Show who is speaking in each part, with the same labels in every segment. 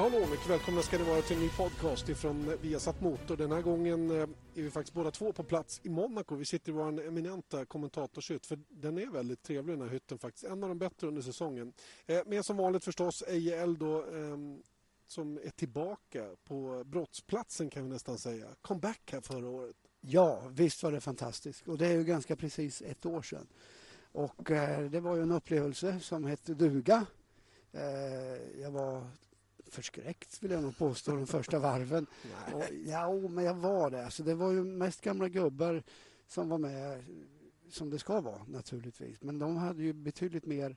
Speaker 1: Hallå mycket välkomna ska ni vara till en ny podcast ifrån Viasat Motor. Den här gången eh, är vi faktiskt båda två på plats i Monaco. Vi sitter i vår eminenta kommentatorshytt för den är väldigt trevlig den här hytten faktiskt. En av de bättre under säsongen. Eh, med som vanligt förstås Eje då ehm, som är tillbaka på brottsplatsen kan vi nästan säga. Comeback här förra året.
Speaker 2: Ja, visst var det fantastiskt. Och det är ju ganska precis ett år sedan. Och eh, det var ju en upplevelse som hette duga. Jag var förskräckt vill jag nog påstå de första varven. Och, ja, men jag var det. Alltså, det var ju mest gamla gubbar som var med som det ska vara naturligtvis. Men de hade ju betydligt mer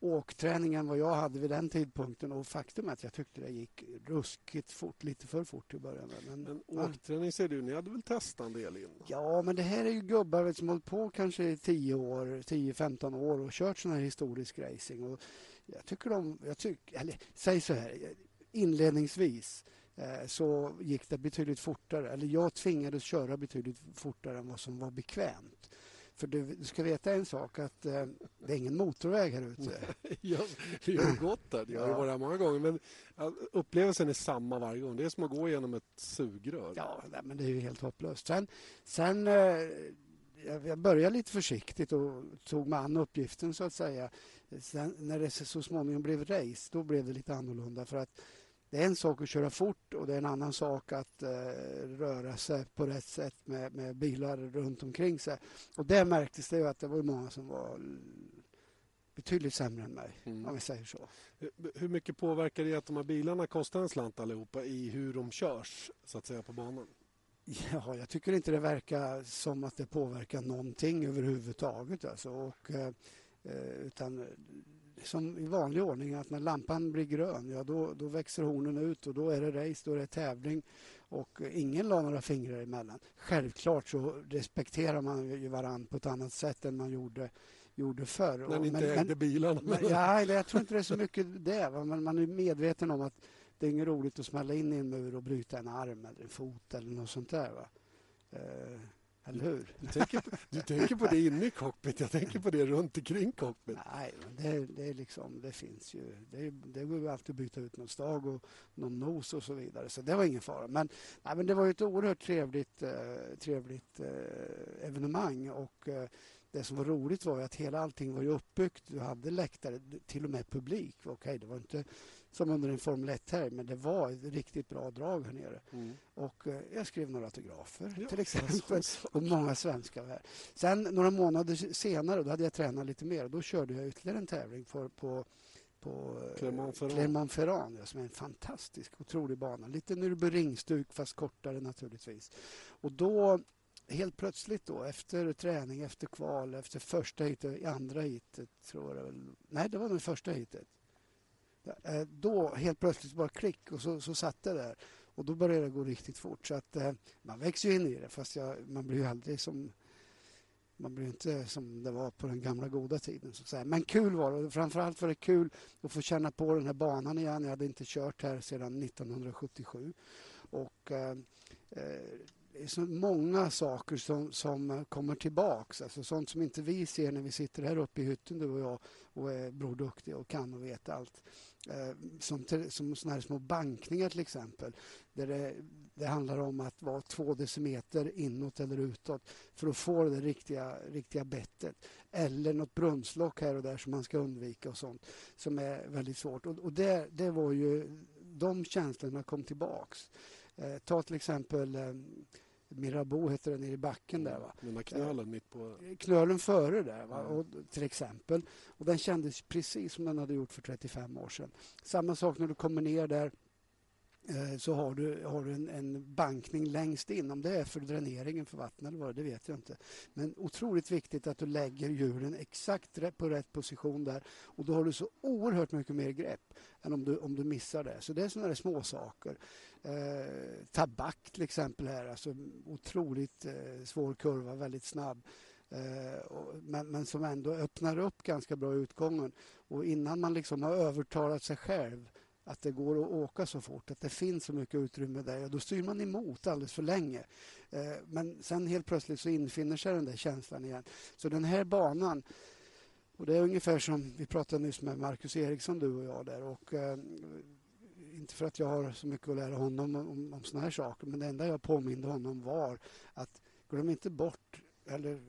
Speaker 2: åkträning än vad jag hade vid den tidpunkten och faktum är att jag tyckte det gick ruskigt fort, lite för fort till att börja med.
Speaker 1: Men, men åkträning säger du, ni hade väl testat en del innan?
Speaker 2: Ja, men det här är ju gubbar som hållit på kanske i 10 år, 10-15 år och kört sån här historisk racing. Och jag tycker de, jag tycker, eller säg så här, inledningsvis eh, så gick det betydligt fortare. Eller jag tvingades köra betydligt fortare än vad som var bekvämt. För du, du ska veta en sak att eh, det är ingen motorväg här ute.
Speaker 1: jag, jag har gått där, jag har varit här många gånger men upplevelsen är samma varje gång. Det är som att gå genom ett sugrör.
Speaker 2: Ja, men det är ju helt hopplöst. Sen, sen eh, jag började lite försiktigt och tog mig an uppgiften så att säga. Sen, när det så småningom blev race, då blev det lite annorlunda för att det är en sak att köra fort och det är en annan sak att eh, röra sig på rätt sätt med, med, bilar runt omkring sig. Och där märktes det att det var många som var betydligt sämre än mig, mm. om vi säger så.
Speaker 1: Hur mycket påverkar det att de här bilarna kostar en slant allihopa i hur de körs så att säga på banan?
Speaker 2: Ja, jag tycker inte det verkar som att det påverkar någonting överhuvudtaget. Alltså. Och, eh, eh utan som i vanlig ordning att när lampan blir grön, ja då, då växer hornen ut och då är det race, då är det tävling och ingen la några fingrar emellan. Självklart så respekterar man ju varann på ett annat sätt än man gjorde, gjorde förr.
Speaker 1: När ni inte ägde bilarna?
Speaker 2: Men, ja, jag tror inte det är så mycket det. Men man är medveten om att det är inget roligt att smälla in i en mur och bryta en arm eller en fot eller något sånt där. Va? Uh, eller hur?
Speaker 1: Du tänker, på, du tänker på det inne i cockpit, jag tänker på det runt omkring cockpit.
Speaker 2: Nej, det, det, är liksom, det finns ju. Det, det går ju alltid att byta ut någon stag och någon nos och så vidare. Så det var ingen fara. Men, nej, men det var ett oerhört trevligt, eh, trevligt eh, evenemang. Och, eh, det som var roligt var att hela allting var uppbyggt. Du hade läktare, till och med publik. Okej, det var inte som under en Formel 1 här men det var ett riktigt bra drag här nere. Mm. Och eh, jag skrev några autografer ja, till exempel och många svenskar här. Sen några månader senare då hade jag tränat lite mer och då körde jag ytterligare en tävling för, på på
Speaker 1: eh, Clermont-Ferrand,
Speaker 2: Clermont ja, som är en fantastisk, otrolig bana. Lite Nürburgring-stuk fast kortare naturligtvis. Och då helt plötsligt då efter träning, efter kval, efter första hitet, andra hitet tror jag väl. Nej, det var det första hitet. Eh, då helt plötsligt bara klick och så, så satt det där. Och då började det gå riktigt fort. Så att eh, man växer ju in i det fast jag, man blir ju aldrig som man blir inte som det var på den gamla goda tiden. Så att säga. Men kul var det. Framförallt var det kul att få känna på den här banan igen. Jag hade inte kört här sedan 1977. Och eh, eh det är så många saker som, som kommer tillbaks. Alltså sånt som inte vi ser när vi sitter här uppe i hytten du och jag och är broduktiga och kan och vet allt. Eh, som, som såna här små bankningar till exempel. Där det, det, handlar om att vara två decimeter inåt eller utåt för att få det riktiga, riktiga bettet. Eller något brunnslock här och där som man ska undvika och sånt som är väldigt svårt. Och, och det, det var ju, de känslorna kom tillbaks. Eh, ta till exempel eh, Mirabeau heter nere i backen där. Va?
Speaker 1: Den där knölen mitt på...
Speaker 2: Knölen före där va? Och, till exempel. Och den kändes precis som den hade gjort för 35 år sedan. Samma sak när du kommer ner där Eh, så har du, har du en, en, bankning längst in. Om det är för dräneringen för vatten eller vad det vet jag inte. Men otroligt viktigt att du lägger hjulen exakt på rätt position där och då har du så oerhört mycket mer grepp än om du, om du missar det. Så det är sådana små saker. Eh, tabak till exempel här, alltså otroligt eh, svår kurva, väldigt snabb. Eh, men, men, som ändå öppnar upp ganska bra utgången. Och innan man liksom har övertalat sig själv att det går att åka så fort, att det finns så mycket utrymme där. Och då styr man emot alldeles för länge. Eh, men sen helt plötsligt så infinner sig den där känslan igen. Så den här banan och Det är ungefär som vi pratade nyss med Marcus Eriksson, du och jag. där och eh, inte för att jag har så mycket att lära honom om, om, om såna här saker, men det enda jag påminde honom var att glöm inte bort, eller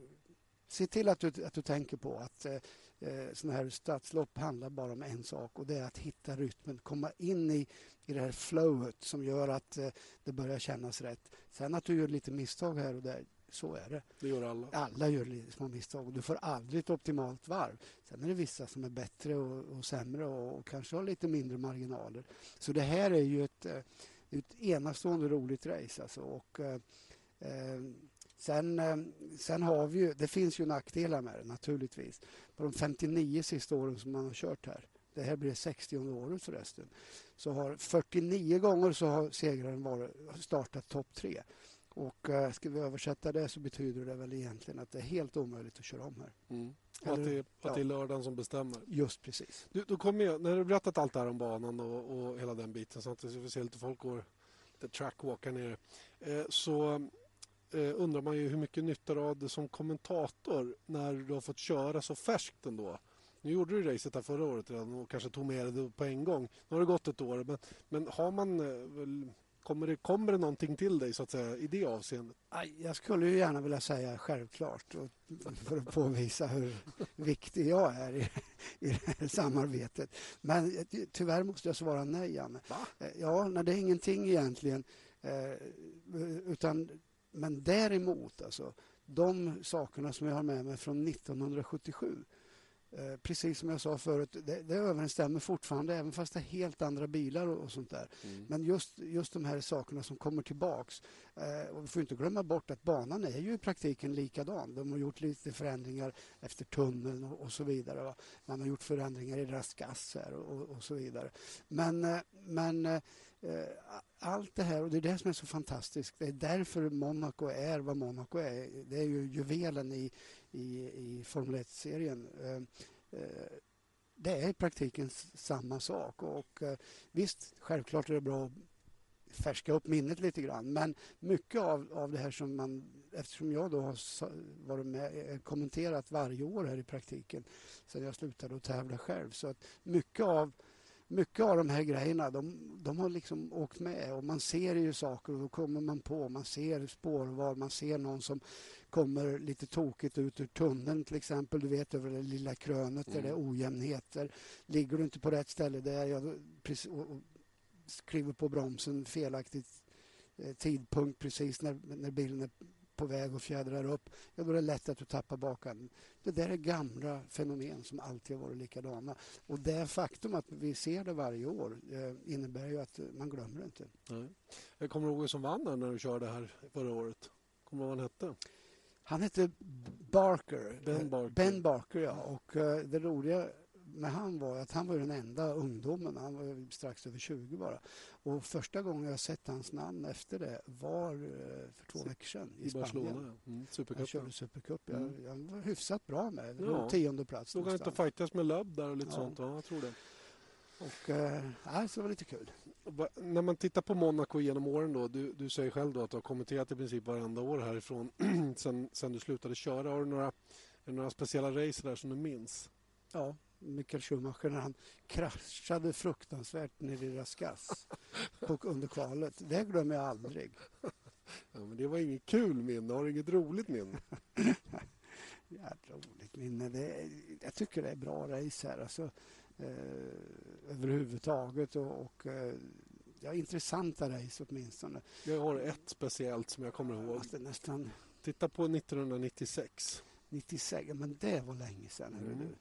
Speaker 2: se till att du, att du tänker på att eh, eh sådana här stadslopp handlar bara om en sak och det är att hitta rytmen, komma in i, i det här flowet som gör att eh, det börjar kännas rätt. Sen att du gör lite misstag här och där, så är det.
Speaker 1: Det gör alla.
Speaker 2: Alla gör små misstag du får aldrig ett optimalt varv. Sen är det vissa som är bättre och, och sämre och, och, kanske har lite mindre marginaler. Så det här är ju ett, eh, ett enastående roligt race. Alltså. Och, eh, eh sen, eh, sen har vi ju, det finns ju nackdelar med det naturligtvis. På de 59 sista åren som man har kört här det här blir 60 året förresten. Så har 49 gånger så har segraren varit, startat topp tre. Och uh, ska vi översätta det så betyder det väl egentligen att det är helt omöjligt att köra om här.
Speaker 1: Mm. Att, det, att ja. det är lördagen som bestämmer.
Speaker 2: Just precis.
Speaker 1: Du, då kommer jag, när du berättat allt det här om banan och, och hela den biten så att vi ser lite folk går lite trackwalk här nere. Eh, så eh, undrar man ju hur mycket nytta du hade som kommentator när du har fått köra så färskt ändå. Nu gjorde du racet här förra året redan och kanske tog med det på en gång. Nu har det gått ett år. Men, men har man eh, Kommer det, kommer det någonting till dig så att säga, i det avseendet?
Speaker 2: Jag skulle ju gärna vilja säga självklart för att påvisa hur viktig jag är i, i det här samarbetet. Men tyvärr måste jag svara nej, Janne.
Speaker 1: Va?
Speaker 2: Eh, ja, nej, det är ingenting egentligen. Eh, utan, men däremot, alltså, de sakerna som jag har med mig från 1977 Eh, precis som jag sa förut, det, det överensstämmer fortfarande även fast det är helt andra bilar och, och sånt där. Mm. Men just, just de här sakerna som kommer tillbaks. Eh, och vi får inte glömma bort att banan är ju i praktiken likadan. De har gjort lite förändringar efter tunneln och, och så vidare. Va? Man har gjort förändringar i raskas och, och, så vidare. Men, eh, men eh, allt det här, och det är det som är så fantastiskt. Det är därför Monaco är vad Monaco är. Det är ju juvelen i, i, i Formel 1-serien. Ehm, eh, det är i praktiken samma sak. Och eh, Visst, självklart är det bra att färska upp minnet lite grann. Men mycket av, av det här som man... Eftersom jag då har varit med, eh, kommenterat varje år här i praktiken sen jag slutade att tävla själv. Så att mycket av mycket av de här grejerna de, de har liksom åkt med och man ser ju saker och då kommer man på. Man ser spårval, man ser någon som kommer lite tokigt ut ur tunneln till exempel. Du vet över det lilla krönet mm. där det är mm. ojämnheter. Ligger du inte på rätt ställe där jag, precis, och, och skriver på bromsen felaktigt eh, tidpunkt precis när, när bilen är på väg och fjädrar upp, ja, då är det lätt att du tappar bakan. Det där är gamla fenomen som alltid har varit likadana. Och det faktum att vi ser det varje år eh, innebär ju att man glömmer det inte.
Speaker 1: Nej. Jag kommer ihåg vem som vann när du körde här förra året. Kommer du ihåg vad han hette?
Speaker 2: Han hette Barker.
Speaker 1: Ben Barker.
Speaker 2: Ben Barker, ja. Och uh, det roliga med han var att han var den enda ungdomen. Han var strax över 20 bara. Och första gången jag sett hans namn efter det var uh, för två veckor sedan i, I Barcelona. Ja. Mm, Han körde Supercup. Jag, mm. jag var hyfsat bra med. Ja. Tionde plats.
Speaker 1: Låg han inte och fightades med Lubb där och lite ja. sånt? Ja, jag tror det.
Speaker 2: Och, äh, så det var lite kul.
Speaker 1: När man tittar på Monaco genom åren då, du, du säger själv då att du har kommenterat i princip varenda år härifrån sen, sen du slutade köra. Har du några, är det några speciella race där som du minns?
Speaker 2: Ja, Michael Schumacher när han kraschade fruktansvärt nere i Raskas under kvalet. Det glömmer jag aldrig.
Speaker 1: Ja, men det var inget kul minne. Har du inget roligt minne?
Speaker 2: ja, roligt minne. Det, jag tycker det är bra race här. Alltså, eh, överhuvudtaget. Och, och eh, ja, intressanta race åtminstone.
Speaker 1: Jag har ett speciellt som jag kommer ihåg.
Speaker 2: Alltså, nästan...
Speaker 1: Titta på 1996.
Speaker 2: 96, men det var länge sedan. Mm. Du.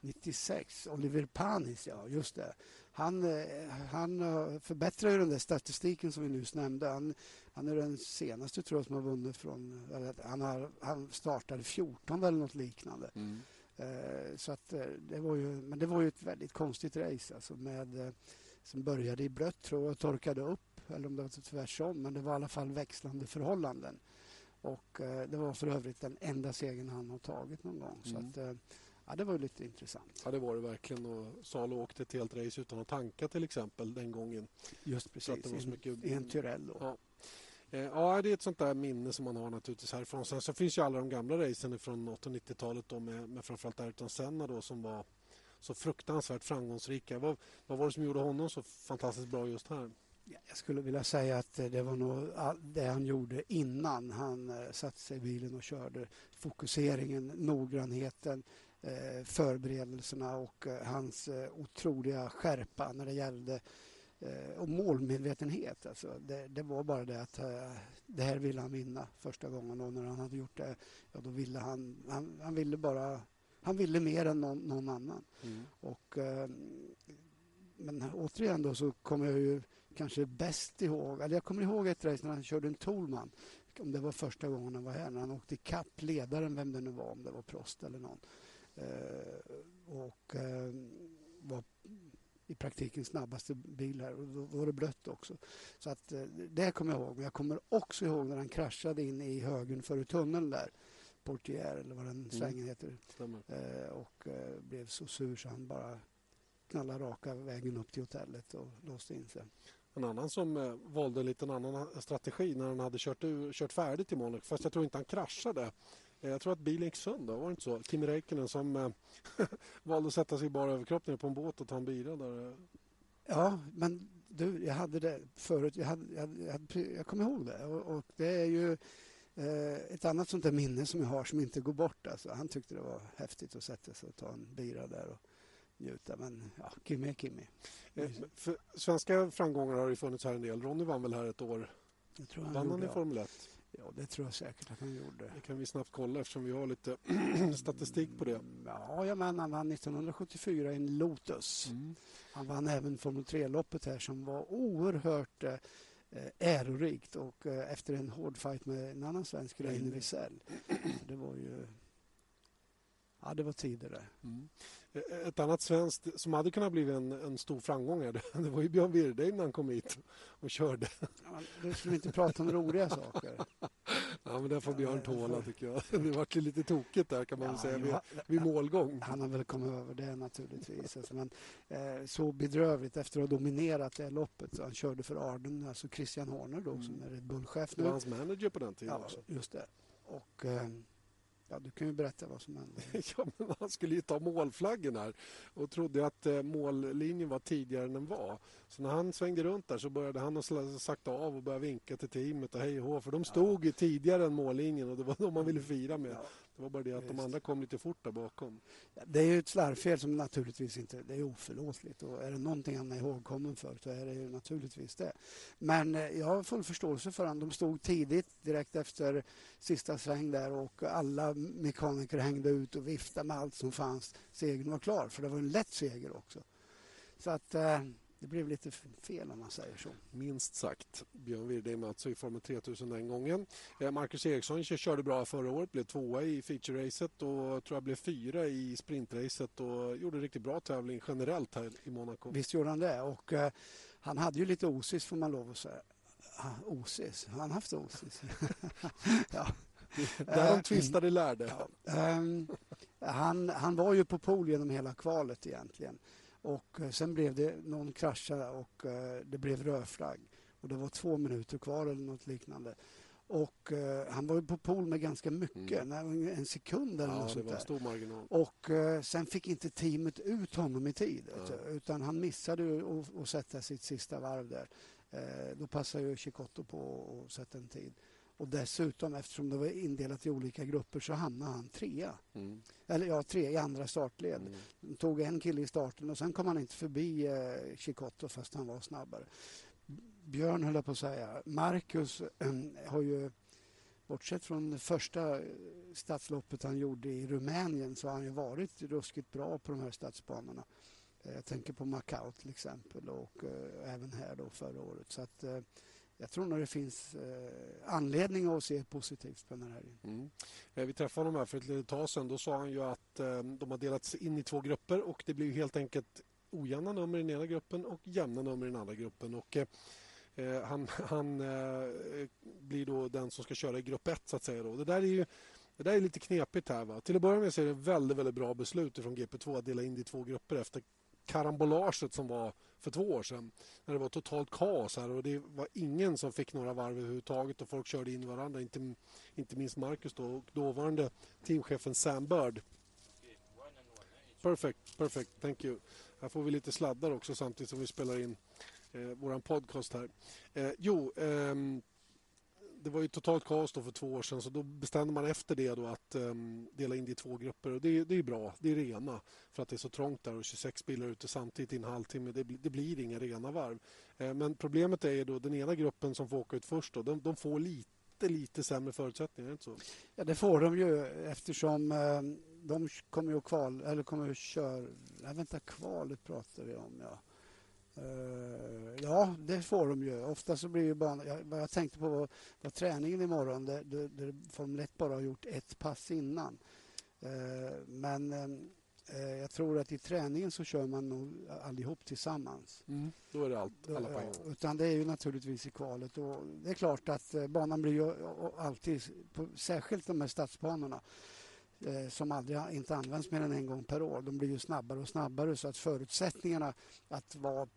Speaker 2: 96, Oliver Panis, ja just det. Han, eh, han eh, förbättrar ju den där statistiken som vi nyss nämnde. Han, han är den senaste tror jag som har vunnit från... Han, har, han startade 14 eller något liknande. Mm. Eh, så att eh, det var ju, men det var ju ett väldigt konstigt race alltså med, eh, som började i blött tror jag och torkade upp. Eller om det var tvärtom, men det var i alla fall växlande förhållanden. Och det var för övrigt den enda segern han har tagit någon gång. Mm. Så att, ja, det var lite intressant.
Speaker 1: Ja, det var det verkligen. Och Salo åkte ett helt race utan att tanka till exempel den gången.
Speaker 2: Just precis, i en, mycket... en Tyrell då.
Speaker 1: Ja. Eh, ja, det är ett sånt där minne som man har naturligtvis härifrån. Sen så finns ju alla de gamla racen från 80 90-talet med, med framförallt Ayrton Senna då som var så fruktansvärt framgångsrika. Vad, vad var det som gjorde honom så fantastiskt bra just här?
Speaker 2: Jag skulle vilja säga att eh, det var nog det han gjorde innan han eh, satte sig i bilen och körde. Fokuseringen, noggrannheten, eh, förberedelserna och hans otroliga skärpa när det gällde och målmedvetenhet. Alltså det, det, var bara det att det här ville han vinna första gången och när han hade gjort det, ja, då ville han, han, han ville bara han ville mer än någon, någon annan. Mm. Och, men återigen då så kommer jag ju kanske bäst ihåg, eller jag kommer ihåg ett race när han körde en Toolman. Om det var första gången han var här, när han åkte ikapp ledaren, vem det nu var, om det var Prost eller någon. Eh, och eh, var i praktiken snabbaste bil här och då var det blött också. Så att eh, det kommer jag ihåg. Men jag kommer också ihåg när han kraschade in i högen före tunneln där. Portier eller vad den mm. svängen heter. Eh, och eh, blev så sur så han bara knallade raka vägen upp till hotellet och låste in sig.
Speaker 1: En annan som eh, valde en liten annan strategi när han hade kört, kört färdigt i Monaco. Fast jag tror inte han kraschade. Eh, jag tror att bilen gick sönder, var det inte så? Kimi Räikkönen som eh, valde att sätta sig bara överkropp på en båt och ta en bira där.
Speaker 2: Ja, men du, jag hade det förut. Jag, hade, jag, hade, jag kommer ihåg det. Och, och det är ju eh, ett annat sånt där minne som jag har som inte går bort. Alltså, han tyckte det var häftigt att sätta sig och ta en bira där. Och, njuta. Men ja, Kimmy är Kimmy.
Speaker 1: Eh, svenska framgångar har ju funnits här en del. Ronny vann väl här ett år?
Speaker 2: Jag tror han
Speaker 1: vann han i Formel 1?
Speaker 2: Ja, det tror jag säkert att han gjorde.
Speaker 1: Det kan vi snabbt kolla eftersom vi har lite statistik på det.
Speaker 2: Mm, ja, jag men, han vann 1974 i en Lotus. Mm. Han vann även Formel 3-loppet här som var oerhört eh, ärorikt och eh, efter en hård fight med en annan svensk, Reine Wiesel. Det var ju... Ja, det var tider det. Mm.
Speaker 1: Ett annat svenskt som hade kunnat bli en, en stor framgång här, det var ju Björn Wirdheim när han kom hit och körde.
Speaker 2: Ja, du skulle inte prata om roliga saker.
Speaker 1: Ja, men det får Björn tåla tycker jag. Det var lite tokigt där kan man ja, säga vid, vid målgång.
Speaker 2: Han har väl kommit över det naturligtvis. Alltså, men, eh, så bedrövligt efter att ha dominerat det loppet. Så han körde för Arden, alltså Christian Horner då, mm. som är Red Bull-chef nu. Det
Speaker 1: var hans manager på den tiden ja, också.
Speaker 2: just det. Och... Eh, Ja, du kan ju berätta vad som hände.
Speaker 1: ja, men han skulle ju ta målflaggen här och trodde att eh, mållinjen var tidigare än den var. Så när han svängde runt där så började han sakta av och började vinka till teamet och hej och För de stod ju tidigare än mållinjen och det var de man ville fira med. Ja. Det var bara det att Just. de andra kom lite fort där bakom.
Speaker 2: Det är ju ett slarvfel som naturligtvis inte det är oförlåtligt. Och är det någonting han är ihågkommen för så är det ju naturligtvis det. Men eh, jag har full förståelse för honom. De stod tidigt direkt efter sista sväng där och alla mekaniker hängde ut och viftade med allt som fanns. Segern var klar, för det var en lätt seger också. Så att... Eh, det blev lite fel om man säger så.
Speaker 1: Minst sagt. Björn Wirdheim alltså i Formel 3000 den gången. Eh, Marcus Eriksson körde bra förra året, blev tvåa i feature-racet och tror jag blev fyra i sprintracet och gjorde riktigt bra tävling generellt här i Monaco.
Speaker 2: Visst gjorde han det och uh, han hade ju lite osis får man lov att säga. Osis? Har han haft osis?
Speaker 1: ja. Där de tvistade lärde. Ja. Um,
Speaker 2: han, han var ju på pol genom hela kvalet egentligen. Och eh, sen blev det någon krascha och eh, det blev rödflagg. Och det var två minuter kvar eller något liknande. Och uh, han var ju på pol med ganska mycket, mm. en sekund eller ja, något
Speaker 1: sånt
Speaker 2: där.
Speaker 1: Stor marginal.
Speaker 2: Och uh, sen fick inte teamet ut honom i tid. Ja. Utan han missade att sätta sitt sista varv där. Uh, då passade ju Chicotto på att sätta en tid. Och dessutom, eftersom det var indelat i olika grupper, så hamnade han trea. Mm. Eller ja, tre i andra startled. Mm. Tog en kille i starten och sen kom han inte förbi eh, Chicotto fast han var snabbare. Björn höll jag på att säga. Marcus äh, har ju, bortsett från det första stadsloppet han gjorde i Rumänien, så har han ju varit ruskigt bra på de här stadsbanorna. Eh, jag tänker på Macau till exempel och eh, även här då förra året. Så att, eh, jag tror nog det finns eh, anledning att se positivt på den här helgen. Mm.
Speaker 1: Eh, vi träffade honom här för ett litet tag sedan. Då sa han ju att eh, de har delats in i två grupper och det blir helt enkelt ojämna nummer i den ena gruppen och jämna nummer i den andra gruppen. Och, eh, eh han, han eh, blir då den som ska köra i grupp 1 så att säga. Då. Det där är ju det där är lite knepigt här. Va? Till att börja med så är det väldigt, väldigt bra beslut från GP2 att dela in det i två grupper efter karambolaget som var för två år sedan. När det var totalt kaos här och det var ingen som fick några varv överhuvudtaget och folk körde in varandra. Inte, inte minst Marcus då och dåvarande teamchefen Sam Bird. Perfect, perfect. Thank you. Här får vi lite sladdar också samtidigt som vi spelar in eh, vår podcast här. Eh, jo, ehm, det var ju totalt kaos då för två år sedan så då bestämde man efter det då att um, dela in det i två grupper. Och det, det är bra, det är rena för att det är så trångt där och 26 bilar ute samtidigt i en halvtimme. Det, det blir inga rena varv. Eh, men problemet är ju då den ena gruppen som får åka ut först då, de, de får lite, lite sämre förutsättningar, inte så?
Speaker 2: Ja, det får de ju eftersom eh, de kommer ju kval, eller kommer att köra... Nej, vänta, kvalet pratar vi om, ja. Uh, ja, det får de ju. Ofta så blir ju banan... Jag, vad jag tänkte på var, var träningen imorgon där, där, där Formel 1 bara har gjort ett pass innan. Uh, men uh, jag tror att i träningen så kör man nog allihop tillsammans.
Speaker 1: Mm, då är det allt, alla poäng.
Speaker 2: Utan det är ju naturligtvis i kvalet. Och det är klart att banan blir ju alltid, på, särskilt de här stadsbanorna, Eh, som aldrig inte används mer än en gång per år. De blir ju snabbare och snabbare så att förutsättningarna att vara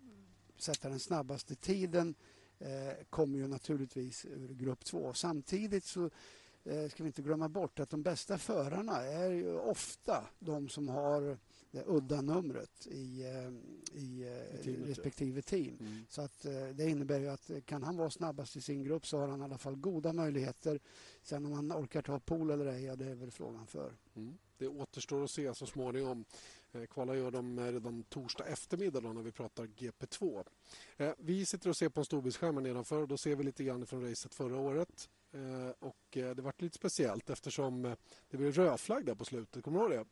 Speaker 2: sätta den snabbaste tiden eh, kommer ju naturligtvis ur grupp 2. Samtidigt så eh, ska vi inte glömma bort att de bästa förarna är ju ofta de som har det udda numret i, eh, i, I teamet, respektive team. Mm. Så att det innebär ju att kan han vara snabbast i sin grupp så har han i alla fall goda möjligheter. Sen om han orkar ta pool eller ej, ja, det är väl frågan för.
Speaker 1: Mm. Det återstår att se så småningom. Eh, kvala gör de redan torsdag eftermiddag då, när vi pratar GP2. Eh, vi sitter och ser på en storbildsskärm nedanför och då ser vi lite grann från racet förra året. Eh, och det var lite speciellt eftersom det blev rödflagg där på slutet. Kommer du ihåg det?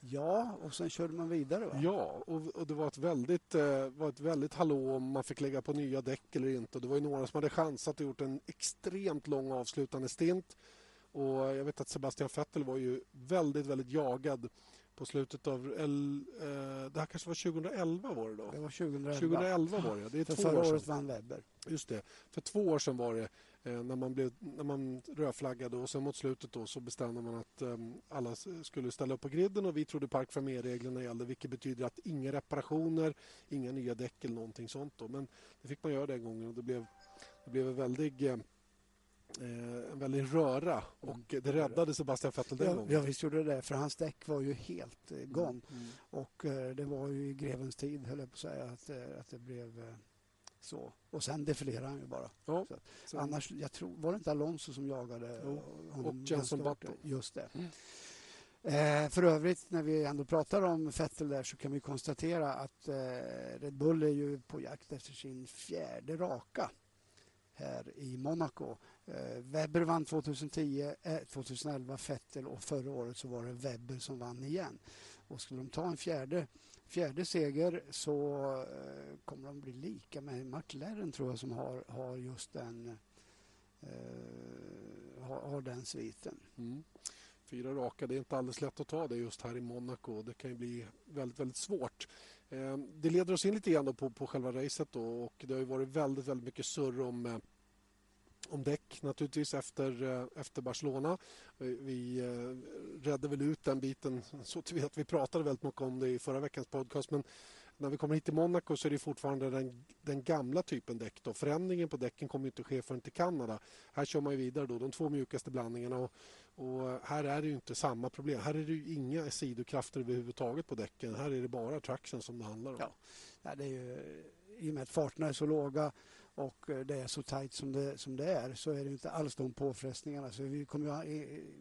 Speaker 2: Ja, och sen körde man vidare va?
Speaker 1: Ja, och, och det var ett väldigt, var ett väldigt hallå om man fick lägga på nya däck eller inte. Och det var ju några som hade chansat och gjort en extremt lång avslutande stint. Och jag vet att Sebastian Vettel var ju väldigt, väldigt jagad på slutet av... El, eh, det här kanske var 2011 var det då?
Speaker 2: Det var 2011.
Speaker 1: 2011 var det, det är
Speaker 2: För
Speaker 1: två
Speaker 2: förra
Speaker 1: år
Speaker 2: året vann Webber.
Speaker 1: Just det. För två år sedan var det eh, när man, blev, när man rödflaggade och sen mot slutet då så bestämde man att eh, alla skulle ställa upp på griden och vi trodde Park Fermé-reglerna gällde vilket betyder att inga reparationer, inga nya däck eller någonting sånt. Då. Men det fick man göra den gången och det blev, det blev en väldig eh, Eh, en väldig röra och mm. det räddade Sebastian Vettel den
Speaker 2: ja,
Speaker 1: gången.
Speaker 2: Ja, visst gjorde det. För hans däck var ju helt eh, gone. Mm. Och eh, det var ju i grevens tid, höll jag på att säga, att, eh, att det blev eh, så. Och sen defilerade han ju bara. Ja, så, annars, jag tror, var det inte Alonso som jagade
Speaker 1: jo, honom? Och Jenson Button.
Speaker 2: Just det. Mm. Eh, för övrigt, när vi ändå pratar om Vettel där så kan vi konstatera att eh, Red Bull är ju på jakt efter sin fjärde raka här i Monaco. Eh, Webber vann 2010, eh, 2011 Vettel och förra året så var det Webber som vann igen. Och skulle de ta en fjärde, fjärde seger så eh, kommer de bli lika med McLaren tror jag som har, har just den eh, har, har, den sviten.
Speaker 1: Mm. Fyra raka, det är inte alldeles lätt att ta det just här i Monaco. Det kan ju bli väldigt, väldigt svårt. Eh, det leder oss in lite grann på, på själva racet då, och det har ju varit väldigt, väldigt mycket surr om eh, om däck naturligtvis efter, eh, efter Barcelona. Eh, vi eh, redde väl ut den biten så att vi pratade väldigt mycket om det i förra veckans podcast. Men när vi kommer hit till Monaco så är det fortfarande den, den gamla typen däck. Då. Förändringen på däcken kommer inte ske förrän till Kanada. Här kör man vidare då, de två mjukaste blandningarna. Och, och här är det inte samma problem. Här är det inga sidokrafter överhuvudtaget på däcken. Här är det bara traction som det handlar om.
Speaker 2: Ja, det är ju, I och med att farterna är så låga och eh, det är så tajt som det, som det är så är det inte alls de påfrestningarna. Så vi kommer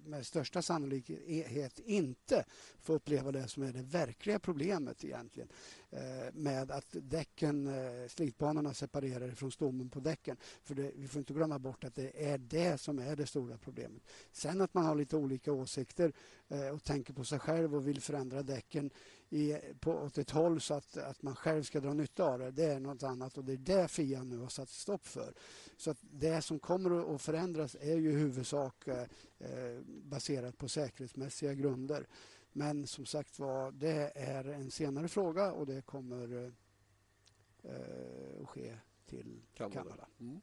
Speaker 2: med största sannolikhet inte få uppleva det som är det verkliga problemet egentligen. Eh, med att däcken, eh, slitbanorna separerar från stommen på däcken. För det, vi får inte glömma bort att det är det som är det stora problemet. Sen att man har lite olika åsikter och tänker på sig själv och vill förändra däcken i, på, åt ett håll så att, att man själv ska dra nytta av det. Det är något annat och det är det FIA nu har satt stopp för. Så att det som kommer att förändras är ju i huvudsak eh, eh, baserat på säkerhetsmässiga grunder. Men som sagt var, det är en senare fråga och det kommer eh, att ske till Kanada. Kanada. Mm.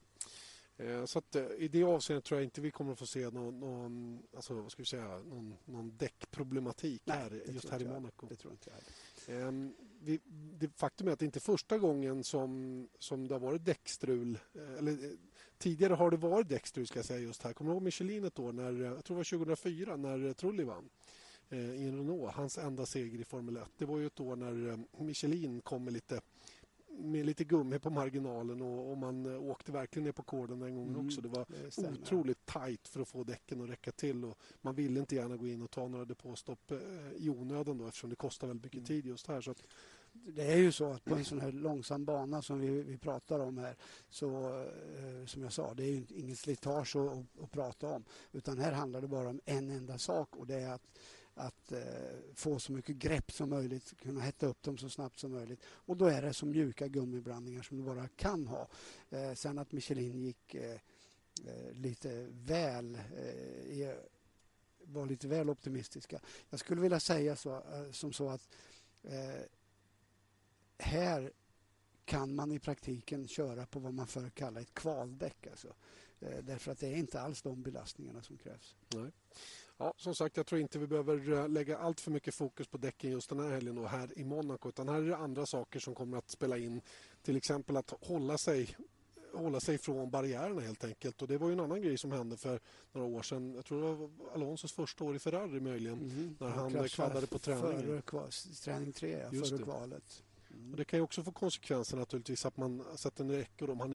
Speaker 1: Eh, så att, eh, I det avseendet tror jag inte vi kommer att få se någon, någon, alltså, vad ska vi säga, någon, någon däckproblematik Nej, här, just här i Monaco.
Speaker 2: Det tror inte jag
Speaker 1: Um, vi, det faktum är att det inte är första gången som, som det har varit däckstrul. Eh, eller, tidigare har det varit däckstrul ska jag säga just här. Kommer du ihåg Michelin ett år, när, jag tror det var 2004, när Trulli vann? i en Renault. Hans enda seger i Formel 1. Det var ju ett år när Michelin kom med lite med lite gummi på marginalen och, och man eh, åkte verkligen ner på kåren den gången mm, också. Det var det otroligt tajt för att få däcken att räcka till och man ville inte gärna gå in och ta några depåstopp eh, i onödan då, eftersom det kostar väldigt mycket mm. tid just här. Så att...
Speaker 2: Det är ju så att på en sån här långsam bana som vi, vi pratar om här så eh, som jag sa, det är ju inget slitage att, att, att prata om utan här handlar det bara om en enda sak och det är att att eh, få så mycket grepp som möjligt, kunna hetta upp dem så snabbt som möjligt. Och då är det så mjuka gummiblandningar som du bara kan ha. Eh, sen att Michelin gick eh, eh lite väl eh, var lite väl optimistiska. Jag skulle vilja säga så, eh, som så att eh, här kan man i praktiken köra på vad man förr kallade ett kvaldäck. Alltså. Eh, därför att det är inte alls de belastningarna som krävs.
Speaker 1: Nej. Ja, som sagt, jag tror inte vi behöver eh, lägga allt för mycket fokus på däcken just den här helgen och här i Monaco. Utan här är det andra saker som kommer att spela in. Till exempel att hålla sig hålla sig från barriärerna helt enkelt. Och Det var ju en annan grej som hände för några år sedan. Jag tror det var Alonsos första år i Ferrari möjligen. Mm. När han, han kvaddade på träningen.
Speaker 2: Före träning tre, före kvalet.
Speaker 1: Mm. Och det kan ju också få konsekvenser naturligtvis att man sätter en räcke. Man...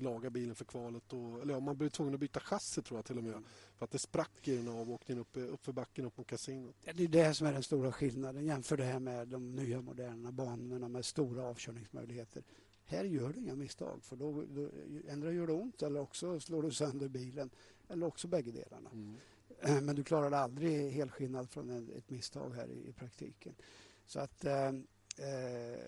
Speaker 1: inte laga bilen för kvalet. Och, eller ja, man blev tvungen att byta chassi tror jag till och med. För att det sprack i den avåkningen upp, upp för backen upp mot kasinot.
Speaker 2: Det är det som är den stora skillnaden. Jämför det här med de nya moderna banorna med stora avkörningsmöjligheter. Här gör du inga misstag för då, då ändrar gör det ont eller också slår du sönder bilen. Eller också bägge delarna. Mm. Men du klarar aldrig helskinnad från ett misstag här i, i praktiken. Så att eh, eh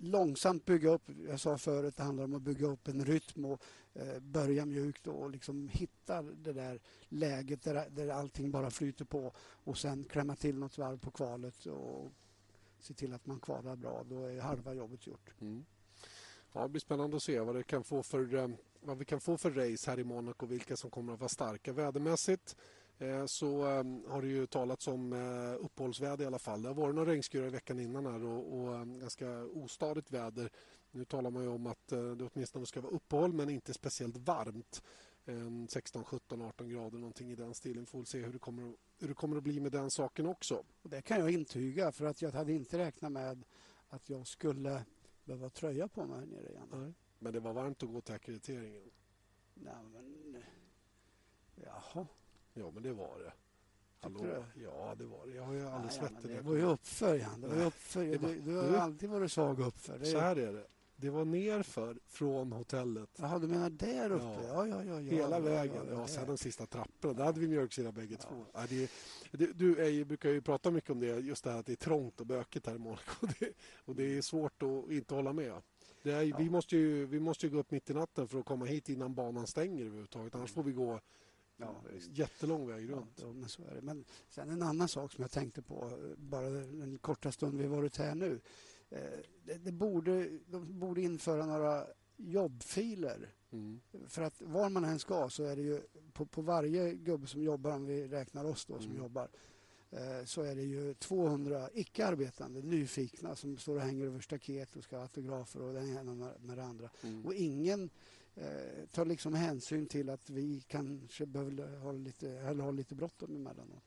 Speaker 2: långsamt bygga upp. Jag sa förut, det handlar om att bygga upp en rytm och eh, börja mjukt och liksom hitta det där läget där, där allting bara flyter på och sen klämma till något varv på kvalet och se till att man kvalar bra. Då är halva jobbet gjort. Mm.
Speaker 1: Ja, det blir spännande att se vad, det kan få för, eh, vad vi kan få för race här i Monaco vilka som kommer att vara starka vädermässigt. Eh, så ehm, har det ju talats om eh, uppehållsväder i alla fall. Det har varit några regnskurar i veckan innan här och, och ehm, ganska ostadigt väder. Nu talar man ju om att eh, det åtminstone ska vara uppehåll men inte speciellt varmt. 16, 17, 18 grader någonting i den stilen. Får se hur det kommer, hur det kommer att bli med den saken också.
Speaker 2: Det kan jag intyga för att jag hade inte räknat med att jag skulle behöva tröja på mig här nere igen.
Speaker 1: Nej. Men det var varmt att gå till akkrediteringen?
Speaker 2: Nej, men... Jaha.
Speaker 1: Ja, men det var det. Hallå? Ja, det var det. Jag har ju aldrig
Speaker 2: svettigt. Ja, det var ju uppför, Jan. Det var uppför. Du, du har alltid varit svag uppför.
Speaker 1: Det... Så här är det. Det var nerför från hotellet.
Speaker 2: Jaha, du menar där uppe? Ja, ja, ja. ja
Speaker 1: Hela
Speaker 2: ja,
Speaker 1: vägen. Ja, sen de sista trapporna. Där hade vi mjölksyra bägge två. Det, det, du Eje, brukar ju prata mycket om det. Just det här att det är trångt och bökigt här i Monaco. Och det, och det är svårt att inte hålla med. Är, vi, måste ju, vi måste ju gå upp mitt i natten för att komma hit innan banan stänger överhuvudtaget. Annars får vi gå Ja, Jättelång väg runt.
Speaker 2: Ja, men, så är det. men sen en annan sak som jag tänkte på bara den korta stund vi varit här nu. Eh, det, det, borde, de borde införa några jobbfiler. Mm. För att var man än ska så är det ju på, på varje gubbe som jobbar, om vi räknar oss då som mm. jobbar, eh, så är det ju 200 icke-arbetande, nyfikna som står och hänger över staket och ska ha autografer och det ena med det andra. Mm. Och ingen eh, tar liksom hänsyn till att vi kanske behöver ha lite, eller ha lite bråttom emellanåt.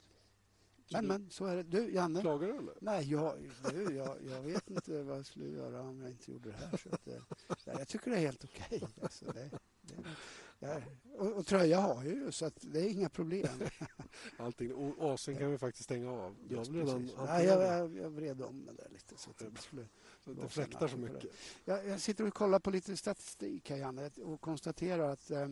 Speaker 2: Men, men så är det. Du, Janne?
Speaker 1: Klagar du eller?
Speaker 2: Nej, jag, du, jag, jag vet inte vad jag skulle göra om jag inte gjorde det här. Så att, eh, jag tycker det är helt okej. Okay. Alltså, det, det, Ja, och, och, tröja har jag ju, så att det är inga problem.
Speaker 1: Allting. Och AC'n kan vi faktiskt stänga av.
Speaker 2: Har redan Nej, jag, jag, jag vred om den där lite. Så att det, skulle
Speaker 1: det fläktar så mycket.
Speaker 2: Jag, jag, sitter och kollar på lite statistik här, Janne, och konstaterar att eh,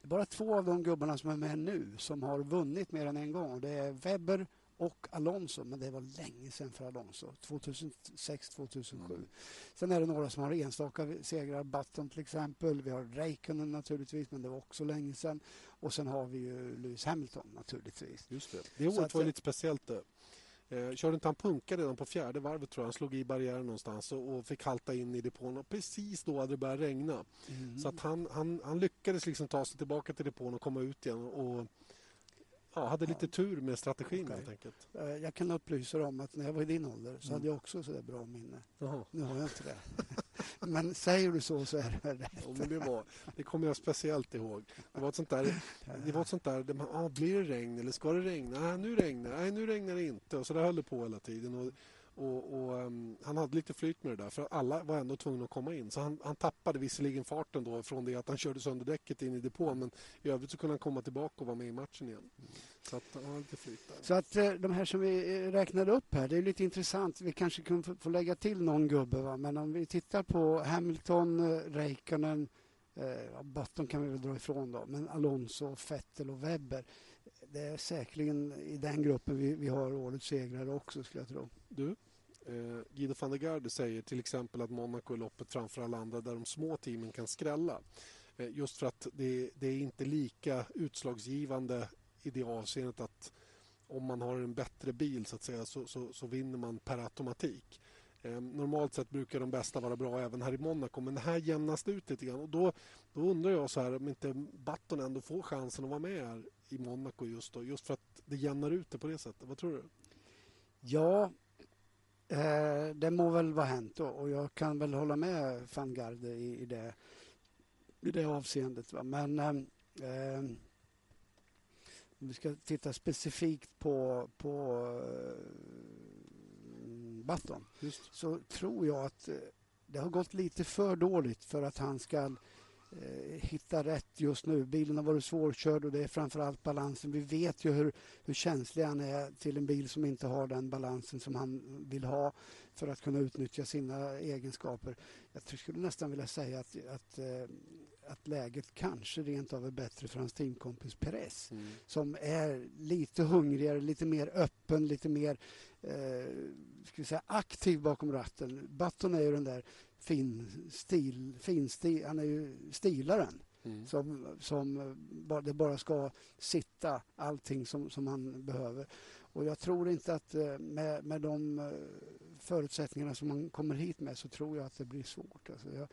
Speaker 2: det är bara två av de gubbarna som är med nu som har vunnit mer än en gång. Det är Webber och Alonso, men det var länge sedan för Alonso. 2006-2007. Mm. Sen är det några som har enstaka segrar. Button till exempel. Vi har Räikkönen naturligtvis, men det var också länge sedan. Och sen har vi ju Lewis Hamilton naturligtvis.
Speaker 1: Just det. Det året var lite speciellt. Det. Eh, körde inte han punka redan på fjärde varvet tror jag. Han slog i barriären någonstans och, och fick halta in i depån. Och precis då hade det börjat regna. Mm. Så att han, han, han lyckades liksom ta sig tillbaka till depån och komma ut igen. Och, ja, hade lite tur med strategin okay. helt enkelt.
Speaker 2: Eh, jag kan upplysa dig om att när jag var i din ålder så mm. hade jag också så bra minne. Jaha. Nu har jag inte det. men säger du så så är det rätt.
Speaker 1: Ja, men det, var, det kommer jag speciellt ihåg. Det var ett sånt där, det var ett sånt där, där man, ah, blir det regn eller ska det regna? Nej, nu regnar Nej, nu regnar det inte. Och så där höll det på hela tiden. Och och, och um, Han hade lite flyt med det där, för alla var ändå tvungna att komma in. Så han, han tappade visserligen farten då från det att han körde sönder däcket in i depån men i övrigt så kunde han komma tillbaka och vara med i matchen igen. Så att han har lite flyt där.
Speaker 2: Så att eh, de här som vi eh, räknade upp här, det är lite intressant. Vi kanske kan få lägga till någon gubbe, va? men om vi tittar på Hamilton, eh, Räikkönen, eh, Button kan vi väl dra ifrån då, men Alonso, Vettel och Webber det är säkerligen i den gruppen vi, vi har årets segrare också skulle jag tro.
Speaker 1: Du, eh, Guido van der Garde säger till exempel att Monaco är loppet framför alla andra där de små teamen kan skrälla. Eh, just för att det, det, är inte lika utslagsgivande i det avseendet att om man har en bättre bil så att säga så, så, så vinner man per automatik. Eh, normalt sett brukar de bästa vara bra även här i Monaco men det här jämnas ut lite grann och då, då undrar jag så här om inte Button ändå får chansen att vara med här i Monaco just då just för att det jämnar ut det på det sättet. Vad tror du?
Speaker 2: Ja, Eh, det må väl vara hänt då, och jag kan väl hålla med van Garde i, i, det, i det avseendet. Va? Men eh, om vi ska titta specifikt på, på eh, Button så tror jag att eh, det har gått lite för dåligt för att han ska hitta rätt just nu. Bilen har varit svårkörd och det är framförallt balansen. Vi vet ju hur, hur känslig han är till en bil som inte har den balansen som han vill ha för att kunna utnyttja sina egenskaper. Jag skulle nästan vilja säga att, att, eh, att läget kanske rent av är bättre för hans teamkompis Perez mm. som är lite hungrigare, lite mer öppen, lite mer eh, ska säga, aktiv bakom ratten. Button är ju den där fin stil, fin stil han är ju stilaren. Mm. Som, som det bara ska sitta allting som, som han behöver. Och jag tror inte att eh, med, med de eh, förutsättningarna som man kommer hit med så tror jag att det blir svårt. Alltså jag,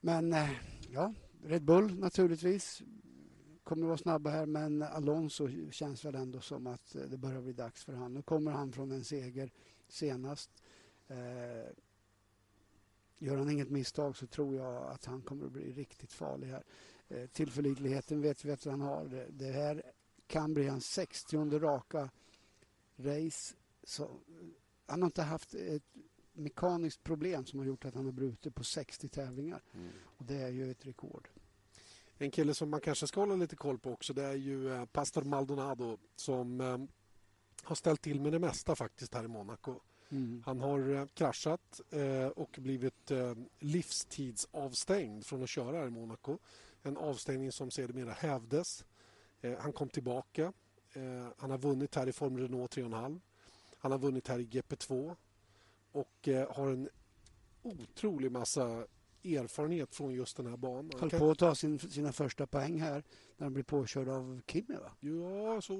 Speaker 2: men eh, ja, Red Bull naturligtvis kommer vara snabba här men Alonso känns väl ändå som att det börjar bli dags för han. Nu kommer han från en seger senast. Eh, Gör han inget misstag så tror jag att han kommer att bli riktigt farlig här. Eh, tillförlitligheten vet vi att han har. Det, här kan bli hans 60 raka race. Så, han har inte haft ett mekaniskt problem som har gjort att han har brutit på 60 tävlingar. Mm. Och Det är ju ett rekord.
Speaker 1: En kille som man kanske ska hålla lite koll på också det är ju eh, Pastor Maldonado som eh, har ställt till med det mesta faktiskt här i Monaco. Mm. Han har eh, kraschat eh, och blivit eh, livstidsavstängd från att köra här i Monaco. En avstängning som sedermera hävdes. Han kom tillbaka. Han har vunnit här i Formel Renault 3,5. Han har vunnit här i GP2 och har en otrolig massa erfarenhet från just den här banan.
Speaker 2: Höll på att ta sin, sina första poäng här när han blev påkörd av Kimi va?
Speaker 1: Ja, så,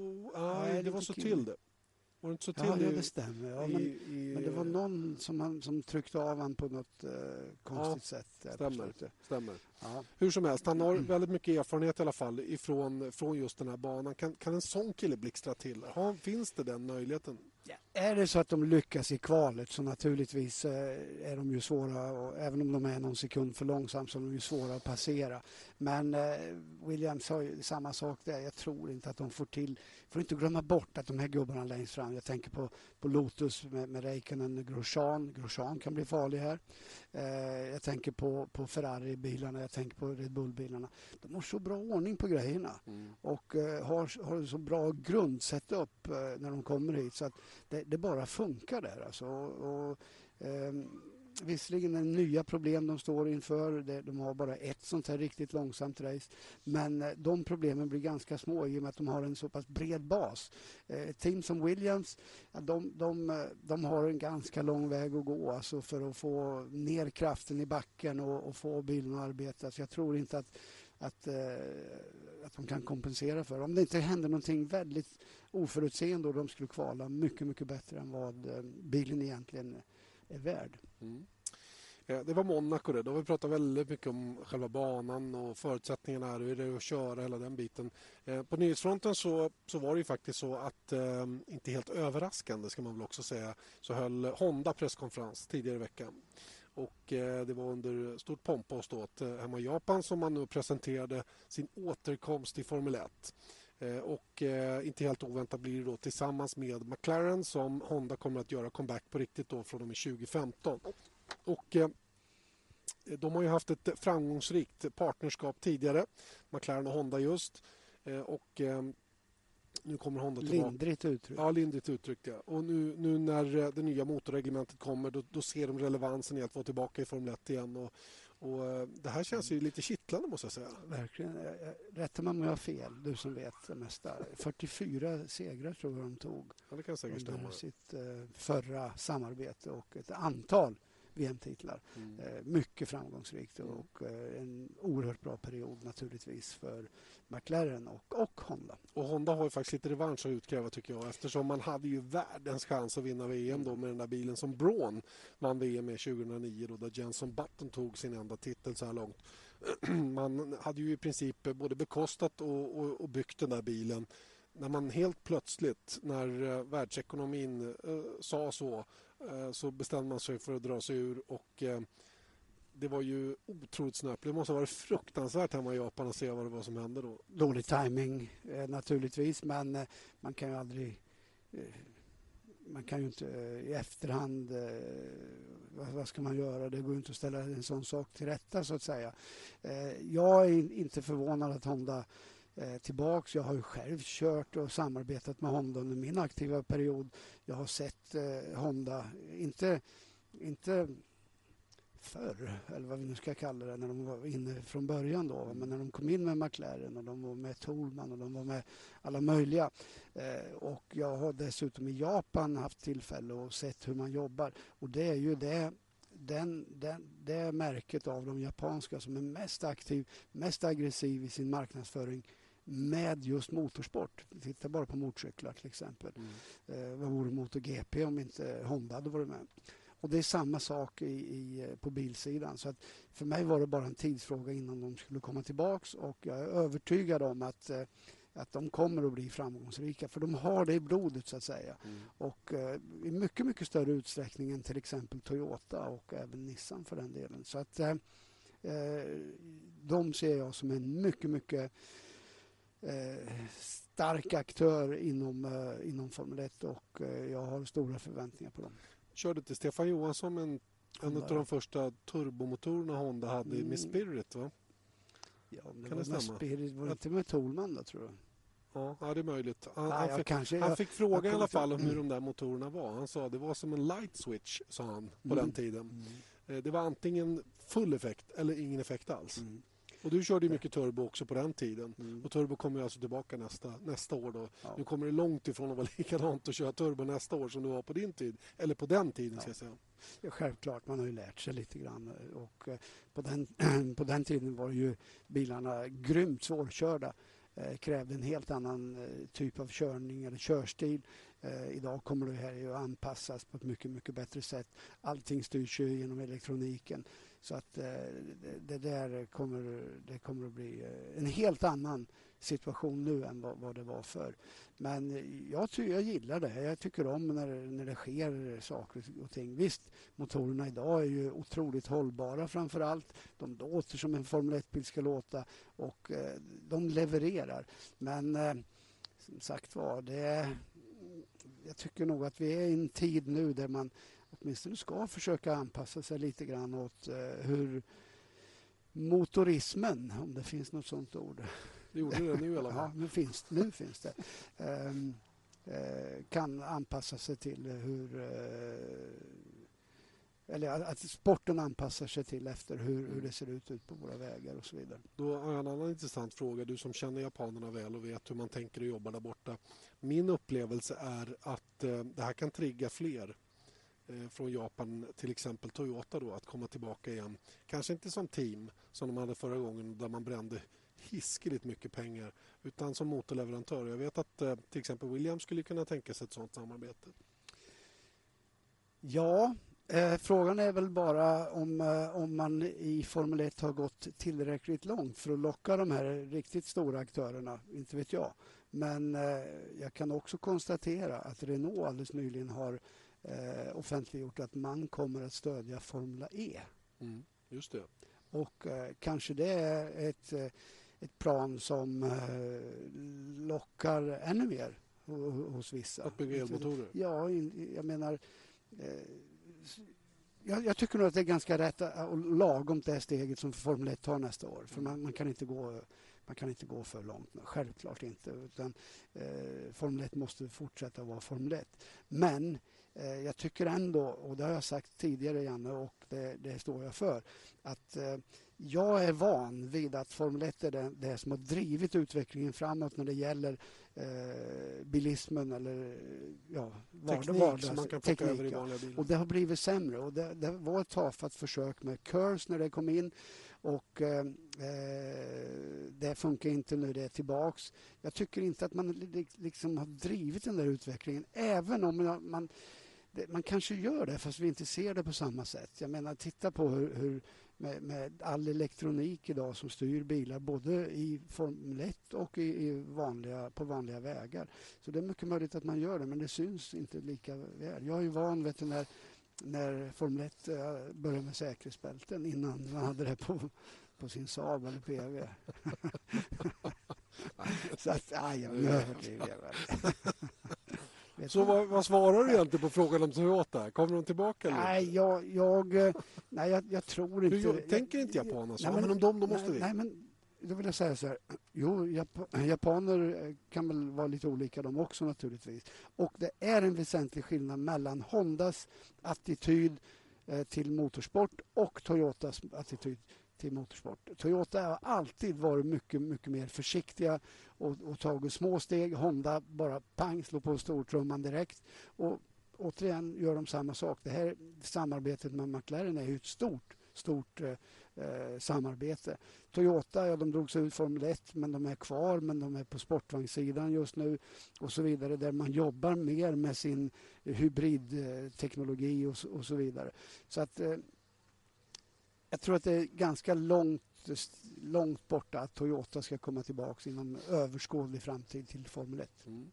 Speaker 1: nej, det var så Kimi. till det. Var det inte så till
Speaker 2: ja, det stämmer. Ja, men, i, men, det var någon som, han, som tryckte av honom på något eh, konstigt ja, sätt.
Speaker 1: Stämmer. stämmer. Ja. Hur som helst, han har mm. väldigt mycket erfarenhet i alla fall ifrån, från just den här banan. Kan, kan en sån kille blixtra till? Ha, finns det den möjligheten?
Speaker 2: Ja, är det så att de lyckas i kvalet så naturligtvis eh, är de ju svåra och även om de är någon sekund för långsam så är de ju svåra att passera. Men eh, Williams sa ju samma sak där. Jag tror inte att de får till... får inte glömma bort att de här gubbarna längst fram. Jag tänker på, på Lotus med, med Räikkönen, Grosjean. Grosjean kan bli farlig här. Eh, jag tänker på, på Ferrari-bilarna, jag tänker på Red Bull-bilarna. De har så bra ordning på grejerna mm. och har, har så bra grundsetup eh, när de kommer hit så att det, det bara funkar där. Alltså. Och, och, eh, visserligen är det nya problem de står inför. De har bara ett sånt här riktigt långsamt race. Men eh, de problemen blir ganska små i och med att de har en så pass bred bas. Eh, ett team som Williams, de, de, eh, de har en ganska lång väg att gå alltså för att få ner kraften i backen och, och få bilen att arbeta. Så jag tror inte att att, eh, att de kan kompensera för. Om det inte händer någonting väldigt oförutseende och de skulle kvala mycket, mycket bättre än vad eh, bilen egentligen är värd. Mm.
Speaker 1: Eh, det var Monaco det. Då har vi pratat väldigt mycket om själva banan och förutsättningarna här, hur det är att köra hela den biten. Eh, på nyhetsfronten så, så var det ju faktiskt så att, inte helt överraskande ska man väl också säga, så höll Honda presskonferens tidigare i veckan. Och det var under stort pompa och ståt hemma i Japan som man nu presenterade sin återkomst i Formel 1. Eh, och eh, inte helt oväntat blir det då tillsammans med McLaren som Honda kommer att göra comeback på riktigt då från och med 2015. Och eh, de har ju haft ett framgångsrikt partnerskap tidigare, McLaren och Honda just. Och nu kommer Honda
Speaker 2: tillbaka. Lindrigt uttryckt.
Speaker 1: Ja, lindrigt uttryckt. Ja. Och nu, nu när det nya motorreglementet kommer då, då ser de relevansen i att vara tillbaka i Formel 1 igen. Och, och eh, det här känns ju lite kittlande måste jag säga.
Speaker 2: Verkligen. Eh, eh, rätta mig om jag har fel, du som vet det mesta. 44 segrar tror jag de tog
Speaker 1: ja, det kan säkert under stämma.
Speaker 2: sitt förra samarbete och ett antal VM-titlar. Mm. Mycket framgångsrikt mm. och en oerhört bra period naturligtvis för McLaren och, och Honda.
Speaker 1: Och Honda har ju faktiskt lite revansch att utkräva tycker jag eftersom man hade ju världens chans att vinna VM då med den där bilen som Braun vann VM med 2009 då där Jenson Button tog sin enda titel så här långt. Man hade ju i princip både bekostat och, och, och byggt den där bilen när man helt plötsligt, när eh, världsekonomin eh, sa så, eh, så bestämde man sig för att dra sig ur och eh, det var ju otroligt snöpligt. Det måste ha varit fruktansvärt hemma i Japan att se vad det var som hände då.
Speaker 2: Dålig timing eh, naturligtvis, men eh, man kan ju aldrig... Eh, man kan ju inte eh, i efterhand... Eh, vad, vad, ska man göra? Det går ju inte att ställa en sån sak till rätta, så att säga. Eh, jag är inte förvånad att Honda tillbaks. Jag har ju själv kört och samarbetat med Honda under min aktiva period. Jag har sett Honda, inte, inte förr, eller vad vi nu ska kalla det, när de var inne från början. Då. Men när de kom in med McLaren och de var med Toolman och de var med alla möjliga. Eh, och jag har dessutom i Japan haft tillfälle att sett hur man jobbar. Och det är ju det den, den, det märket av de japanska som är mest aktiv, mest aggressiv i sin marknadsföring med just motorsport. Titta bara på motorcyklar till exempel. Mm. Eh, vad vore MotoGP om inte Honda hade varit med? Och Det är samma sak i, i, på bilsidan. Så att för mig var det bara en tidsfråga innan de skulle komma tillbaks och jag är övertygad om att eh, att de kommer att bli framgångsrika för de har det i blodet så att säga. Mm. Och eh, i mycket, mycket större utsträckning än till exempel Toyota och även Nissan för den delen. Så att eh, eh de ser jag som en mycket, mycket eh, stark aktör inom, eh, inom Formel 1 och jag har stora förväntningar på dem
Speaker 1: körde till Stefan Johansson en, en av de första turbomotorerna Honda hade mm. med Spirit va?
Speaker 2: Ja, det kan var det med Spirit. Var det inte med Tolman då tror jag?
Speaker 1: Ja, det är möjligt. Han, Nej, han, fick, kanske, han fick, fråga i alla fall om hur mm. de där motorerna var. Han sa det var som en light switch, sa han på mm. den tiden. Mm. Eh, det var antingen full effekt eller ingen effekt alls. Mm. Och du körde ju mycket turbo också på den tiden. Mm. Och turbo kommer alltså tillbaka nästa, nästa år. Då. Ja. Nu kommer det långt ifrån att vara likadant att köra turbo nästa år som det var på din tid. Eller på den tiden, ja. ska jag säga.
Speaker 2: Ja, självklart, man har ju lärt sig lite grann. Och eh, på, den, på den tiden var ju bilarna grymt svårkörda. Eh, krävde en helt annan eh, typ av körning eller körstil. Eh, idag kommer det här att anpassas på ett mycket, mycket bättre sätt. Allting styrs ju genom elektroniken. Så att eh, det där kommer, det kommer att bli eh, en helt annan situation nu än vad, vad det var för. Men jag, ty, jag gillar det. Jag tycker om när, när det sker saker och ting. Visst, motorerna idag är ju otroligt hållbara framför allt. De låter som en Formel 1-bil ska låta och eh, de levererar. Men eh, som sagt var, det, jag tycker nog att vi är i en tid nu där man åtminstone ska försöka anpassa sig lite grann åt eh, hur motorismen, om det finns något sånt ord.
Speaker 1: Det gjorde det nu i alla
Speaker 2: fall. Ja, nu finns, nu finns det. Um, uh, kan anpassa sig till hur uh, eller att sporten anpassar sig till efter hur, hur det ser ut, ut på våra vägar och så vidare.
Speaker 1: Då har jag en annan intressant fråga. Du som känner japanerna väl och vet hur man tänker och jobbar där borta. Min upplevelse är att eh, det här kan trigga fler eh, Eh, från Japan, till exempel Toyota, då, att komma tillbaka igen. Kanske inte som team som de hade förra gången där man brände hiskeligt mycket pengar utan som motorleverantör. Jag vet att eh, till exempel Williams skulle kunna tänka sig ett sådant samarbete.
Speaker 2: Ja, eh, frågan är väl bara om, eh, om man i Formel 1 har gått tillräckligt långt för att locka de här riktigt stora aktörerna. Inte vet jag. Men eh, jag kan också konstatera att Renault alldeles nyligen har eh, offentliggjort att man kommer att stödja Formula E.
Speaker 1: Mm, just det.
Speaker 2: Och eh, kanske det är ett, eh, ett plan som eh, lockar ännu mer hos vissa.
Speaker 1: Att bygga elmotorer?
Speaker 2: Ja, jag menar... Jag, jag, tycker nog att det är ganska rätt och lagom det steget som Formel 1 tar nästa år. För man, man, kan inte gå, man kan inte gå för långt. Självklart inte. Utan, eh, Formel 1 måste fortsätta vara Formel 1. Men eh, jag tycker ändå, och det har jag sagt tidigare Janne och det, det står jag för, att eh, jag är van vid att Formel 1 är det, det som har drivit utvecklingen framåt när det gäller eh, bilismen eller ja,
Speaker 1: teknik vardags, som man kan plocka över i vanliga bilar.
Speaker 2: Och det har blivit sämre. Och det, det var ett tafatt försök med KERS när det kom in och eh, eh, det funkar inte nu, det är tillbaks. Jag tycker inte att man liksom har drivit den där utvecklingen även om man, man man kanske gör det fast vi inte ser det på samma sätt. Jag menar, titta på hur, hur med, med, all elektronik idag som styr bilar både i Formel 1 och i, i, vanliga, på vanliga vägar. Så det är mycket möjligt att man gör det men det syns inte lika väl. Jag är van vet du, när, när Formel 1 eh, började med säkerhetsbälten innan man hade det på, på sin Saab eller PV. Så att, aj, jag överdriver.
Speaker 1: Så vad, vad, svarar du egentligen på frågan om Toyota? Kommer de tillbaka? Eller?
Speaker 2: Nej, jag, jag, nej, jag, jag tror inte...
Speaker 1: Du, tänker inte japaner så? Nej, men, men om dem, då måste
Speaker 2: nej,
Speaker 1: vi.
Speaker 2: Nej, men då vill jag säga så här. Jo, Jap japaner kan väl vara lite olika de också naturligtvis. Och det är en väsentlig skillnad mellan Hondas attityd eh, till motorsport och Toyotas attityd till motorsport. Toyota har alltid varit mycket, mycket mer försiktiga och, och tagit små steg. Honda bara pang, slår på stortrumman direkt. Och återigen gör de samma sak. Det här samarbetet med McLaren är ju ett stort, stort eh, eh samarbete. Toyota, ja, de drog sig ut Formel 1 men de är kvar, men de är på sportvagnssidan just nu och så vidare där man jobbar mer med sin hybridteknologi och, och så vidare. Så att eh, jag tror att det är ganska långt, långt borta att Toyota ska komma tillbaka inom överskådlig framtid till Formel 1. Mm.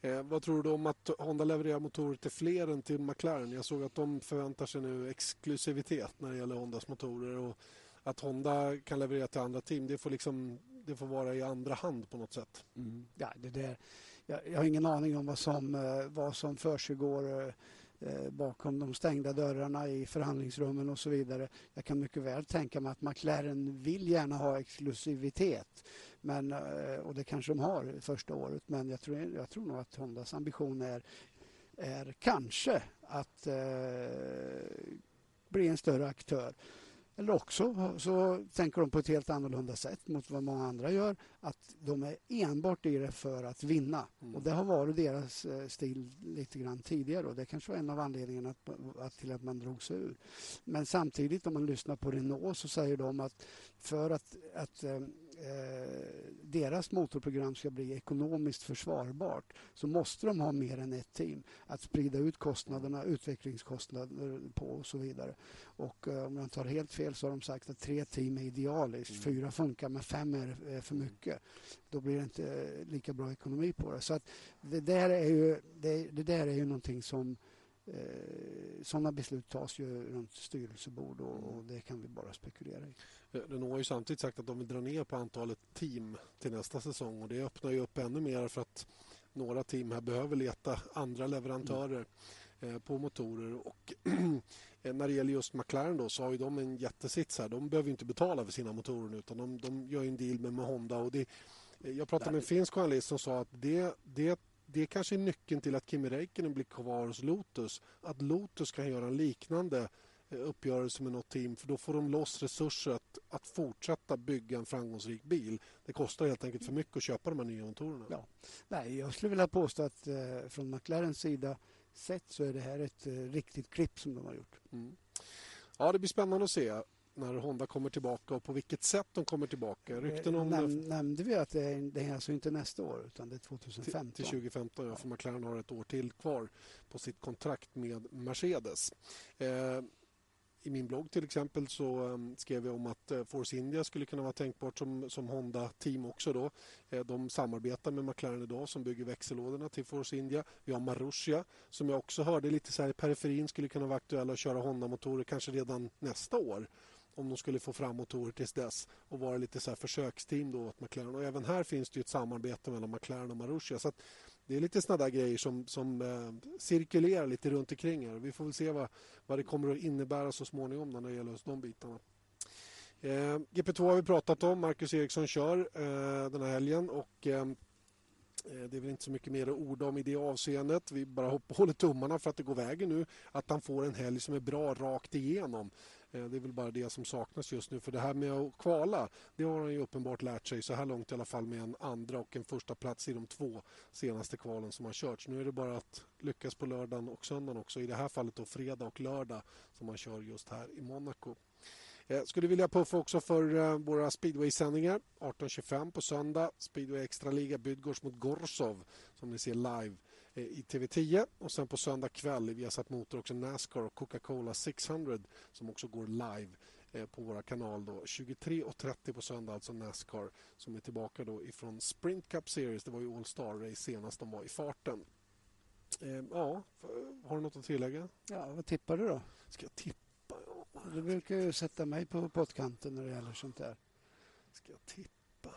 Speaker 1: Eh, vad tror du om att Honda levererar motorer till fler än till McLaren? Jag såg att de förväntar sig nu exklusivitet när det gäller Hondas motorer och att Honda kan leverera till andra team, det får, liksom, det får vara i andra hand på något sätt.
Speaker 2: Mm. Ja, det där, jag, jag, har ingen aning om vad som, eh, vad som försiggår Eh, Eh, bakom de stängda dörrarna i förhandlingsrummen och så vidare. Jag kan mycket väl tänka mig att McLaren vill gärna ha exklusivitet. Men, eh, och det kanske de har första året. Men jag tror, jag tror nog att Hondas ambition är, är kanske att eh, bli en större aktör. Eller också så tänker de på ett helt annorlunda sätt mot vad många andra gör. Att de är enbart i det för att vinna. Mm. Och Det har varit deras eh, stil lite grann tidigare. Och Det kanske var en av anledningarna att, att, till att man drog sig ur. Men samtidigt om man lyssnar på Renault så säger de att för att, att eh, deras motorprogram ska bli ekonomiskt försvarbart så måste de ha mer än ett team att sprida ut kostnaderna, utvecklingskostnader på och så vidare. Och eh, om jag tar helt fel så har de sagt att tre team är idealiskt. Mm. Fyra funkar men fem är, är, för mycket. Då blir det inte lika bra ekonomi på det. Så att det där är ju, det, det där är ju någonting som Eh, sådana beslut tas ju runt styrelsebord och, och, det kan vi bara spekulera i.
Speaker 1: Eh, Renault har ju samtidigt sagt att de vill dra ner på antalet team till nästa säsong och det öppnar ju upp ännu mer för att några team här behöver leta andra leverantörer mm. på motorer. Och eh, när det gäller just McLaren då, så har ju de en jättesits här. De behöver inte betala för sina motorer nu utan de, de gör en deal med, med Honda. Och det, jag pratade med en finsk journalist som sa att det, det det kanske är nyckeln till att Kimi Räikkönen blir kvar hos Lotus. Att Lotus kan göra en liknande uppgörelse med något team för då får de loss resurser att, att fortsätta bygga en framgångsrik bil. Det kostar helt enkelt för mycket att köpa de här nya motorerna.
Speaker 2: Ja. Nej, jag skulle vilja påstå att eh, från McLarens sida sett så är det här ett eh, riktigt klipp som de har gjort.
Speaker 1: Mm. Ja, det blir spännande att se när Honda kommer tillbaka och på vilket sätt de kommer tillbaka. Rykten om
Speaker 2: eh, Näm, Nämnde vi att det är, det är alltså inte nästa år utan det är 2015?
Speaker 1: Till, till 2015, ja. För McLaren har ett år till kvar på sitt kontrakt med Mercedes. Eh, i min blogg till exempel så ehm, skrev jag om att eh, Force India skulle kunna vara tänkbart som, som Honda-team också. Då. Eh, de samarbetar med McLaren idag som bygger växellådorna till Force India. Vi har Marussia som jag också hörde lite så här i periferin skulle kunna vara aktuella att köra Honda-motorer kanske redan nästa år om de skulle få fram motorer tills dess och vara lite så här försöksteam då åt McLaren. Och även här finns det ett samarbete mellan McLaren och Marussia. Så det är lite sådana grejer som, som eh, cirkulerar lite runt omkring här. Vi får väl se vad, vad det kommer att innebära så småningom när det gäller just de bitarna. Eh, GP2 har vi pratat om. Marcus Eriksson kör eh, den här helgen och eh, eh, det är väl inte så mycket mer att orda om i det avseendet. Vi bara håller tummarna för att det går vägen nu. Att han får en helg som är bra rakt igenom. Eh, det är väl bara det som saknas just nu. För det här med att kvala, det har han ju uppenbart lärt sig så här långt i alla fall med en andra och en första plats i de två senaste kvalen som har körts. Nu är det bara att lyckas på lördagen och söndagen också. I det här fallet då fredag och lördag som man kör just här i Monaco. Jag skulle vilja puffa också för eh, våra speedway-sändningar. 18.25 på söndag. Speedway Extraliga Bydgoszcz mot Gorsov som ni ser live i TV10. Och sen på söndag kväll vi har satt Motor också Nascar och Coca-Cola 600 som också går live på våra kanal. 23.30 på söndag, alltså Nascar som är tillbaka då ifrån Sprint Cup Series. Det var ju All Star Race senast de var i farten. Ja, har du något att tillägga?
Speaker 2: Ja, vad tippar du då?
Speaker 1: Ska jag tippa?
Speaker 2: Du brukar ju sätta mig på pottkanten när det gäller sånt där.
Speaker 1: Ska jag tippa?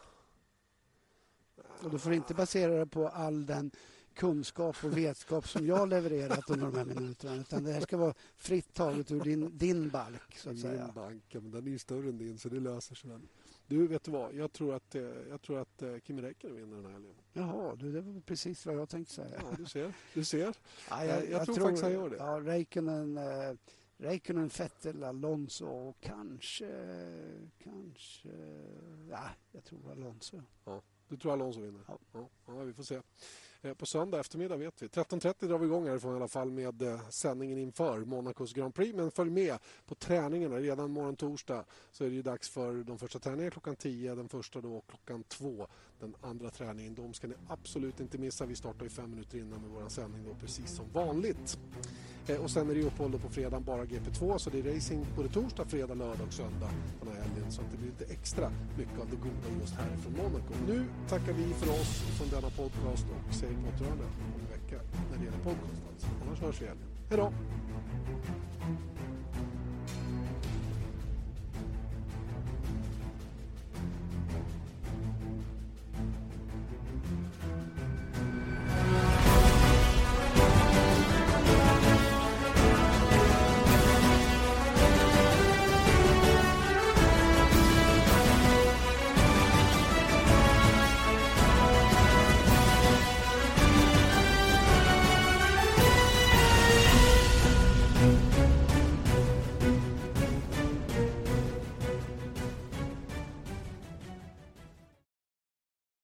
Speaker 2: Och du får inte basera det på all den kunskap och vetskap som jag levererat under de här minuterna. Utan det här ska vara fritt taget ur din, din balk. Så att säga.
Speaker 1: Min bank, men den är ju större än din så det löser sig väl. Du, vet du vad? Jag tror att, eh, jag tror att eh, Kimi Räikkönen vinner den här helgen.
Speaker 2: Jaha, du, det var precis vad jag tänkte säga.
Speaker 1: Ja, du ser. Du ser.
Speaker 2: Ja, jag, jag, jag, tror, tror faktiskt han gör det. Ja, Räikkönen... Eh, Räikkönen, Vettel, Alonso och kanske... kanske ja, jag tror Alonso.
Speaker 1: Ja, du tror Alonso vinner? Ja. ja, ja vi får se. Eh, på söndag eftermiddag vet vi. 13.30 drar vi igång härifrån i alla fall med eh, sändningen inför Monacos Grand Prix. Men följ med på träningarna. Redan morgon torsdag så är det dags för de första träningarna klockan 10. Den första då klockan 2. Den andra träningen. De ska ni absolut inte missa. Vi startar ju fem minuter innan med vår sändning då, precis som vanligt. Eh, och sen är det uppehåll på fredag bara GP2 så det är racing både torsdag, fredag, lördag och söndag den här helgen. Så att det blir lite extra mycket av det goda just härifrån Monaco. Nu tackar vi för oss från denna podcast och säger på återhörande om en vecka när det gäller podcast. Alltså. Annars hörs vi i helgen. Hej då!